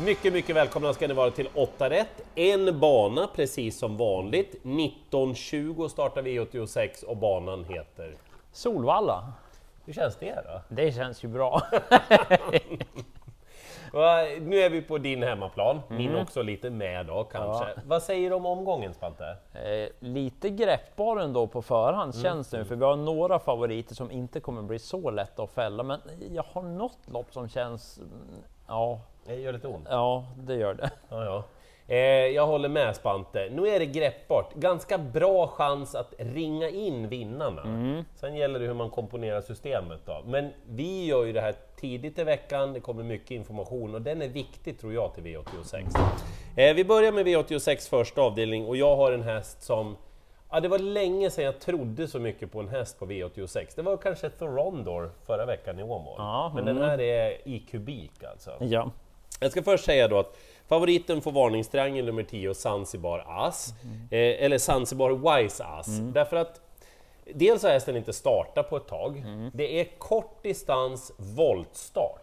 Mycket, mycket välkomna ska ni vara till 8 rätt. En bana precis som vanligt. 19.20 startar V86 och banan heter... Solvalla. Hur känns det då? Det känns ju bra. Nu är vi på din hemmaplan, min också lite med då kanske. Ja. Vad säger du om omgången Spante? Eh, lite greppbar ändå på förhand känns det nu, för vi har några favoriter som inte kommer bli så lätta att fälla. Men jag har något lopp som känns... mm, Ja, Det gör lite ont. ja det gör det. Ja, ja. Eh, jag håller med Spante. Nu är det greppbart. Ganska bra chans att ringa in vinnarna. Sen gäller det hur man komponerar systemet. Då. Men vi gör ju det här tidigt i veckan, det kommer mycket information och den är viktig tror jag till V86. Eh, vi börjar med V86 första avdelning och jag har en häst som Ja, det var länge sedan jag trodde så mycket på en häst på V86. Det var kanske Thorondor förra veckan i Åmål. Ja, Men den här är i kubik alltså. Ja. Jag ska först säga då att favoriten får varningstriangel nummer 10, Zanzibar As, eh, eller Zanzibar Wise As, därför att dels har hästen inte startat på ett tag, det är kort distans voltstart.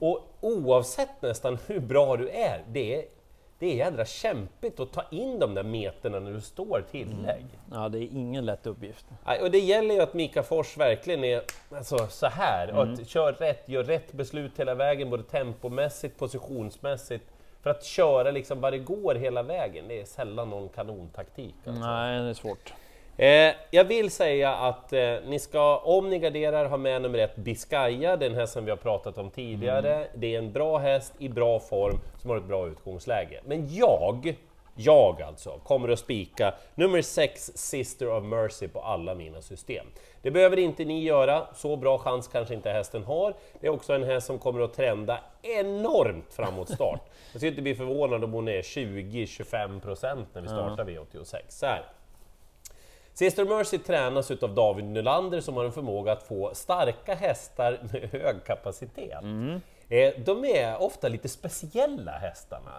Och oavsett nästan hur bra du är, det är, det är jädra kämpigt att ta in de där meterna när du står tillägg. ja, det är ingen lätt uppgift. Och det gäller ju att Mika Fors verkligen är alltså, så här, och att kör rätt, gör rätt beslut hela vägen, både tempomässigt, positionsmässigt, för att köra liksom vad det går hela vägen. Det är sällan någon kanontaktik. Alltså. Nej, det är svårt. Eh, jag vill säga att eh, ni ska, om ni garderar, ha med nummer ett Biscaya, den här som vi har pratat om tidigare. Det är en bra häst i bra form som har ett bra utgångsläge. Men jag, jag alltså, kommer att spika nummer 6 Sister of Mercy på alla mina system. Det behöver inte ni göra, så bra chans kanske inte hästen har. Det är också en häst som kommer att trenda enormt framåt start. Jag skulle inte bli förvånad om hon är 20-25% när vi startar V86. Så här. Sister Mercy tränas utav David Nylander som har en förmåga att få starka hästar med hög kapacitet. Eh, De är ofta lite speciella hästarna.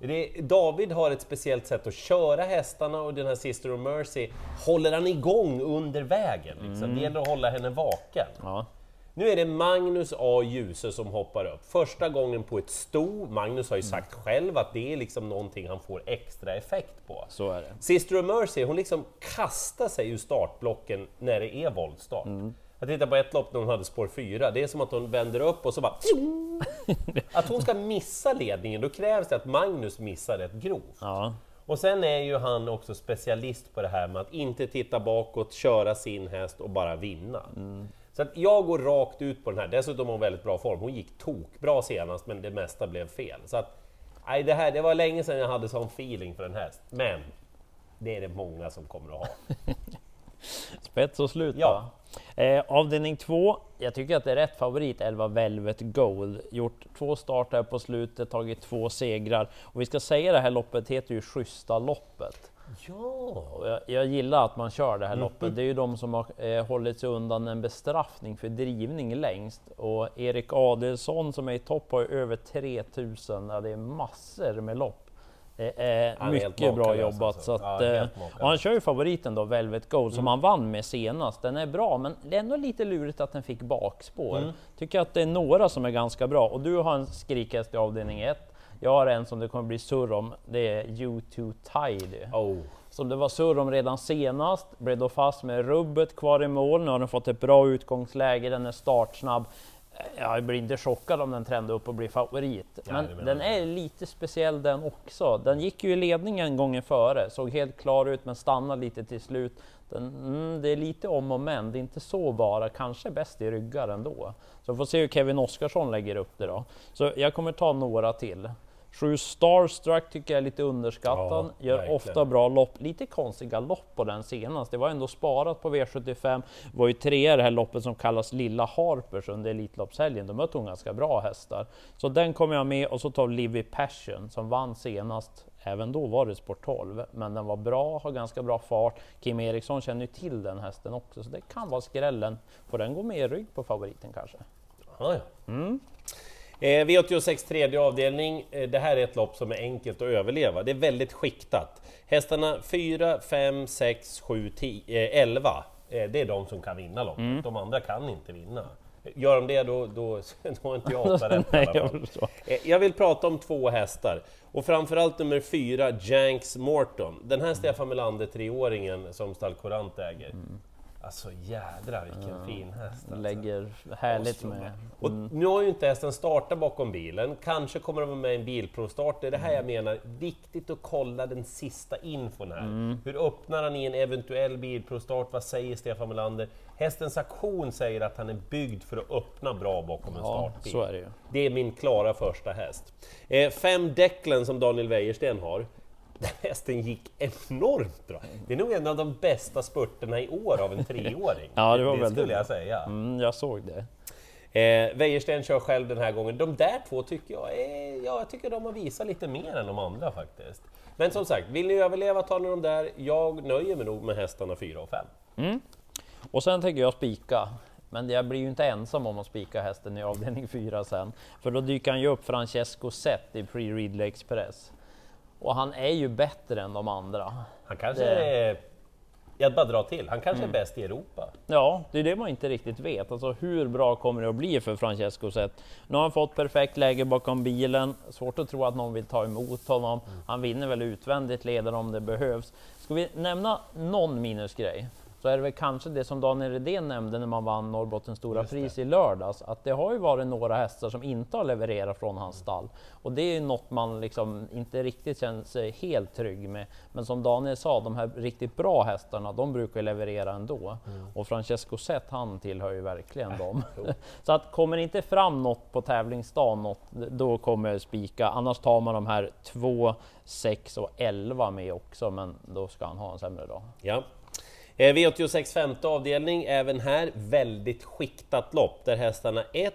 Det, David har ett speciellt sätt att köra hästarna och den här Sister of Mercy håller han igång under vägen. Liksom. Det gäller att hålla henne vaken. Ja. Nu är det Magnus A. Djuse som hoppar upp. Första gången på ett sto. Magnus har ju sagt själv att det är liksom någonting han får extra effekt på. Så är det. Sister Mercy, hon liksom kastar sig ur startblocken när det är voltstart. Jag tittar på ett lopp när hon hade spår 4, det är som att hon vänder upp och så bara... Att hon ska missa ledningen, då krävs det att Magnus missar rätt grovt. Ja. Och sen är ju han också specialist på det här med att inte titta bakåt, köra sin häst och bara vinna. Så att jag går rakt ut på den här, dessutom har hon väldigt bra form. Hon gick tokbra senast, men det mesta blev fel. Så att, nej, det, här, det var länge sedan jag hade sån feeling för en häst, men det är det många som kommer att ha. Spets och slut Ja. Eh, avdelning två, jag tycker att det är rätt favorit, 11 Velvet Gold. Gjort två starter på slutet, tagit två segrar. Och vi ska säga det här loppet heter ju Schyssta loppet. Ja! Jag, jag gillar att man kör det här loppet. Det är ju de som har eh, hållit sig undan en bestraffning för drivning längst. Och Erik Adelsson som är i topp har ju över 3000, ja, det är massor med lopp. Är helt mycket bra jobbat. alltså. Så att, Ja, eh, han kör ju favoriten då, Velvet Gold, som han vann med senast. Den är bra, men det är ändå lite lurigt att den fick bakspår. Tycker att det är några som är ganska bra. Och du har en skrikhäst i avdelning 1. Jag har en som det kommer bli surr om. Det är U2 Tidy. Oh. Som det var surr om redan senast, blev då fast med rubbet kvar i mål. Nu har den fått ett bra utgångsläge, den är startsnabb. Jag blir inte chockad om den trendar upp och blir favorit. Men den är lite speciell den också. Den gick ju i ledningen gången före, såg helt klar ut men stannade lite till slut. Den, mm, det är lite om och men, det är inte så bara. Kanske bäst i ryggar ändå. Så får se hur Kevin Oskarsson lägger upp det då. Så jag kommer ta några till. Sju Starstruck tycker jag är lite underskattad. Ja, Gör verkligen. ofta bra lopp. Lite konstiga lopp på den senast. Det var ändå sparat på V75. Det var ju tre i det här loppet som kallas Lilla Harpers under Elitloppshelgen. De mötte hon ganska bra hästar. Så den kommer jag med och så tar Livy Passion som vann senast. Även då var det sport 12, men den var bra, har ganska bra fart. Kim Eriksson känner ju till den hästen också, så det kan vara skrällen. Får den gå med i rygg på favoriten kanske? Ja, ja. Eh, V86 tredje avdelning. Eh, det här är ett lopp som är enkelt att överleva. Det är väldigt skiktat. Hästarna 4, 5, 6, 7, 10, eh, 11. Eh, det är de som kan vinna loppet. De andra kan inte vinna. Gör de det då, då, då har inte jag åtta rätt Nej, jag. Eh, Jag vill prata om två hästar och framförallt nummer fyra, Janks Morton. Den här Stefan Melander treåringen som Stall Courant äger. Alltså jädrar vilken fin häst! Alltså. Lägger härligt med. Och nu har ju inte hästen startat bakom bilen, kanske kommer de vara med i en bilprovstart. Det är det här jag menar, viktigt att kolla den sista infon här. Hur öppnar han i en eventuell bilprovstart? Vad säger Stefan Melander? Hästens aktion säger att han är byggd för att öppna bra bakom en Ja, startbil. så är det ju. Det är min klara första häst. Eh, fem Declan som Daniel Wäjersten har. Den hästen gick enormt bra. Det är nog en av de bästa spurterna i år av en treåring. Ja, det var det skulle jag säga. Mm, jag såg det. Eh, Wäjersten kör själv den här gången. De där två tycker jag, är, ja, jag tycker de har visat lite mer än de andra faktiskt. Men som sagt, vill ni överleva tar ni de där. Jag nöjer mig nog med hästarna 4 och 5. Och sen tänker jag spika. Men jag blir ju inte ensam om att spika hästen i avdelning 4 sen. För då dyker han ju upp Francesco Zet i Pre Ridley Express. Och han är ju bättre än de andra. Han kanske Det- är... Jag bara drar till, han kanske Mm. är bäst i Europa. Ja, det är det man inte riktigt vet. Alltså hur bra kommer det att bli för Francesco Zet? Nu har han fått perfekt läge bakom bilen. Svårt att tro att någon vill ta emot honom. Han vinner väl utvändigt ledare om det behövs. Ska vi nämna någon minusgrej? Så är det väl kanske det som Daniel Redén nämnde när man vann Norrbottens stora Just det. pris i lördags. Att det har ju varit några hästar som inte har levererat från hans stall. Och det är ju något man liksom inte riktigt känner sig helt trygg med. Men som Daniel sa, de här riktigt bra hästarna, de brukar leverera ändå. Och Francesco Zet, han tillhör ju verkligen dem. Så att kommer det inte fram något på tävlingsdagen, något, då kommer jag spika. Annars tar man de här 2, 6 och 11 med också, men då ska han ha en sämre dag. Ja. Eh, V86 femte avdelning, även här väldigt skiktat lopp där hästarna 1,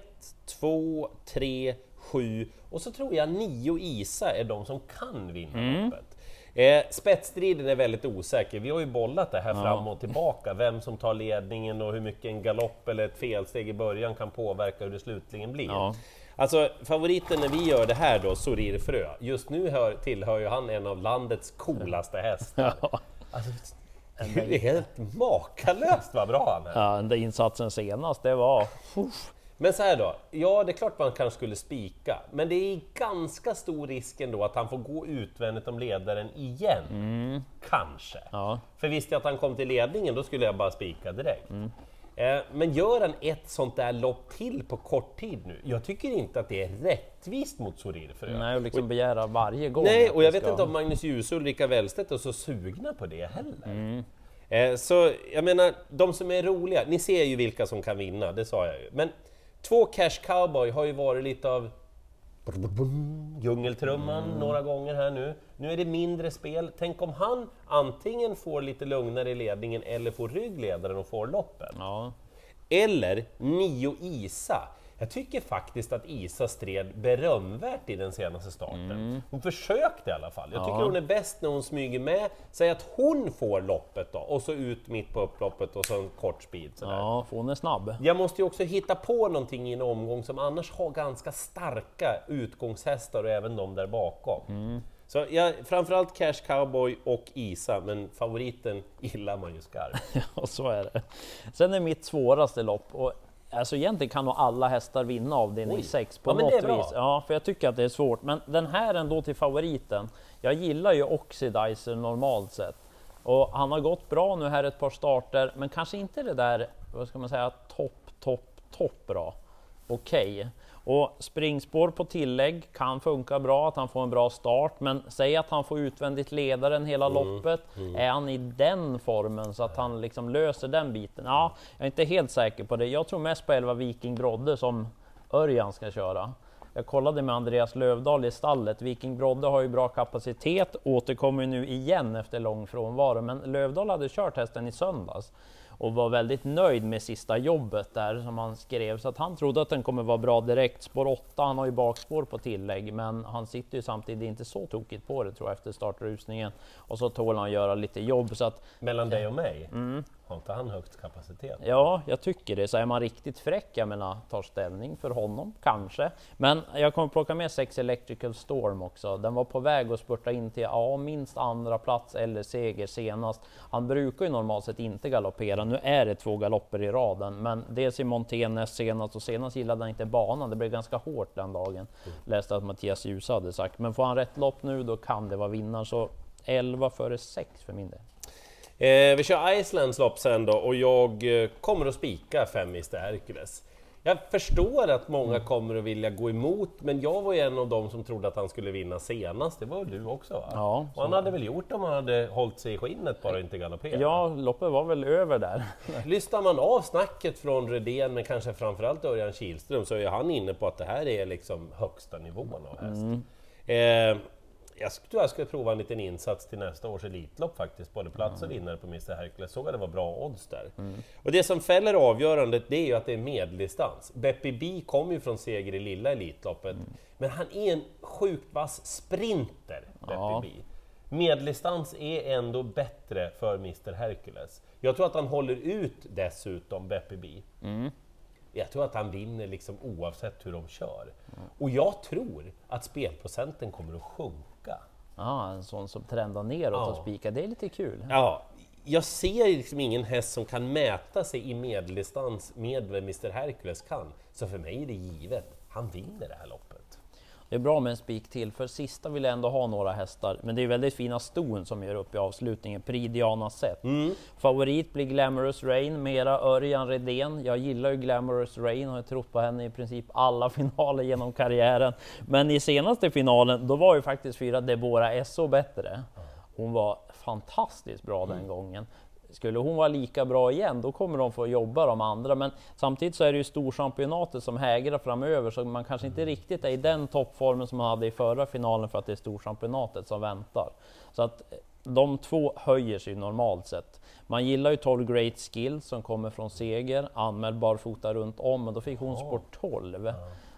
2, 3, 7 och så tror jag 9 Isa är de som kan vinna loppet. Eh, spetsstriden är väldigt osäker. Vi har ju bollat det här fram och tillbaka, vem som tar ledningen och hur mycket en galopp eller ett felsteg i början kan påverka hur det slutligen blir. Ja. Alltså favoriten när vi gör det här då, Sorir Frö, just nu hör, tillhör ju han en av landets coolaste hästar. Alltså, det är helt makalöst vad bra han är! Ja, den där insatsen senast, det var... Uff. Men så här då, ja det är klart man kanske skulle spika, men det är ganska stor risk ändå att han får gå utvändigt om ledaren igen. Kanske. Ja. För visste jag att han kom till ledningen, då skulle jag bara spika direkt. Eh, men gör han ett sånt där lopp till på kort tid nu? Jag tycker inte att det är rättvist mot Sorir Frö. Nej, och liksom begära varje gång. Nej, och jag det vet ska- inte om Magnus Djuse och Ulrika Wellstedt är så sugna på det heller. Eh, så jag menar, de som är roliga, ni ser ju vilka som kan vinna, det sa jag ju. Men två Cash Cowboy har ju varit lite av djungeltrumman några gånger här nu. Nu är det mindre spel. Tänk om han antingen får lite lugnare i ledningen eller får ryggledaren och får loppen. Ja. Eller Nio Isa. Jag tycker faktiskt att Isa stred berömvärt i den senaste starten. Hon försökte i alla fall. Jag tycker Mm. Ja. hon är bäst när hon smyger med. Säg att hon får loppet då, och så ut mitt på upploppet och så en kort speed. Sådär. ja, för hon är snabb. Jag måste ju också hitta på någonting i en omgång som annars har ganska starka utgångshästar och även de där bakom. Mm. Så jag, framförallt Cash Cowboy och Isa, men favoriten gillar man ju skarpt. Och så är det. Sen är mitt svåraste lopp och Alltså egentligen kan nog alla hästar vinna avdelning Oj. 6 på Ja, något vis. Ja, för jag tycker att det är svårt. Men den här ändå till favoriten. Jag gillar ju Oxidizer normalt sett. Och han har gått bra nu här ett par starter, men kanske inte det där, vad ska man säga, topp, topp, topp bra. Okej. Och springspår på tillägg kan funka bra, att han får en bra start, men säg att han får utvändigt ledaren hela loppet. Är han i den formen så att han liksom löser den biten? Ja, jag är inte helt säker på det. Jag tror mest på 11 Viking Brodde som Örjan ska köra. Jag kollade med Andreas Lövdahl i stallet. Viking Brodde har ju bra kapacitet, återkommer nu igen efter lång frånvaro, men Lövdahl hade kört hästen i söndags och var väldigt nöjd med sista jobbet där som han skrev, så att han trodde att den kommer vara bra direkt. Spår 8, han har ju bakspår på tillägg, men han sitter ju samtidigt inte så tokigt på det tror jag efter startrusningen. Och så tål han göra lite jobb så att Mellan dig och mig, Har inte han högst kapacitet? Ja, jag tycker det. Så är man riktigt fräck, jag menar, tar ställning för honom, kanske. Men jag kommer plocka med 6 Electrical Storm också. Den var på väg att spurta in till ja, minst andra plats eller seger senast. Han brukar ju normalt sett inte galoppera. Nu är det två galopper i raden, men dels i Montenes senast och senast gillade han inte banan. Det blev ganska hårt den dagen. Mm. Läste att Mattias Djuse hade sagt. Men får han rätt lopp nu, då kan det vara vinnare. Så 11 före 6 för min del. Eh, vi kör Islands lopp sen då och jag eh, kommer att spika 5 Mr Hercules. Jag förstår att många mm. kommer att vilja gå emot, men jag var ju en av dem som trodde att han skulle vinna senast. Det var du också? Va? Ja, och han hade väl gjort om han hade hållit sig i skinnet bara och inte galopperat? Ja, loppet var väl över där. Lyssnar man av snacket från Redén, men kanske framförallt Örjan Kihlström, så är han inne på att det här är liksom högsta nivån av häst. Mm. Eh, jag tror jag ska prova en liten insats till nästa års Elitlopp faktiskt, både plats och vinnare på Mr Hercules. Såg att det var bra odds där. Mm. Och det som fäller avgörandet, det är ju att det är medeldistans. Beppe B kom ju från seger i lilla Elitloppet, mm. men han är en sjukt vass sprinter, Beppe ja. B. Medeldistans är ändå bättre för Mr Hercules. Jag tror att han håller ut dessutom, Beppe B. Mm. Jag tror att han vinner liksom oavsett hur de kör. Mm. Och jag tror att spelprocenten kommer att sjunka. Ja, en sån som trendar neråt ja. och spikar, det är lite kul. Ja, jag ser liksom ingen häst som kan mäta sig i medeldistans med vad Mr Hercules kan. Så för mig är det givet, han vinner det här loppet. Det är bra med en spik till, för sista vill jag ändå ha några hästar. Men det är väldigt fina ston som gör upp i avslutningen. Prix Diana Set. Mm. Favorit blir Glamorous Rain, mera Örjan Redén. Jag gillar ju Glamorous Rain och har trott på henne i princip alla finaler genom karriären. Men i senaste finalen, då var ju faktiskt fyra Deborah SO bättre. Hon var fantastiskt bra den mm. gången. Skulle hon vara lika bra igen, då kommer de få jobba de andra. Men samtidigt så är det ju storchampionatet som hägrar framöver, så man kanske inte riktigt är i den toppformen som man hade i förra finalen för att det är storchampionatet som väntar. Så att eh, de två höjer sig normalt sett. Man gillar ju 12 Great Skill som kommer från seger, anmäld barfota runt om, men då fick hon sport 12.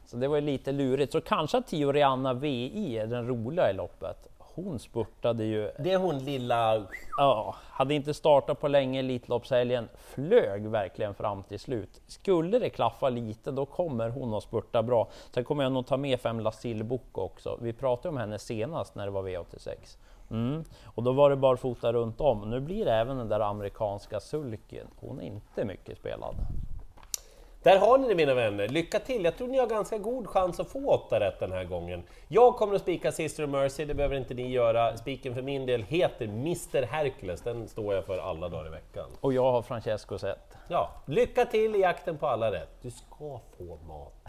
Så det var ju lite lurigt. Så kanske att 10 Rihanna VI är den roliga i loppet hon spurtade ju... Det är hon lilla... Ja, hade inte startat på länge Elitloppshelgen, flög verkligen fram till slut. Skulle det klaffa lite, då kommer hon att spurta bra. Sen kommer jag nog ta med fem Lasil Boko också. Vi pratade om henne senast när det var V86. Mm. Och då var det barfota runt om. Nu blir det även den där amerikanska sulken. Hon är inte mycket spelad. Där har ni det mina vänner, lycka till! Jag tror ni har ganska god chans att få åtta rätt den här gången. Jag kommer att spika Sister of Mercy, det behöver inte ni göra. Spiken för min del heter Mr Hercules, den står jag för alla dagar i veckan. Och jag har Francesco sett. Ja, lycka till i jakten på alla rätt! Du ska få mat!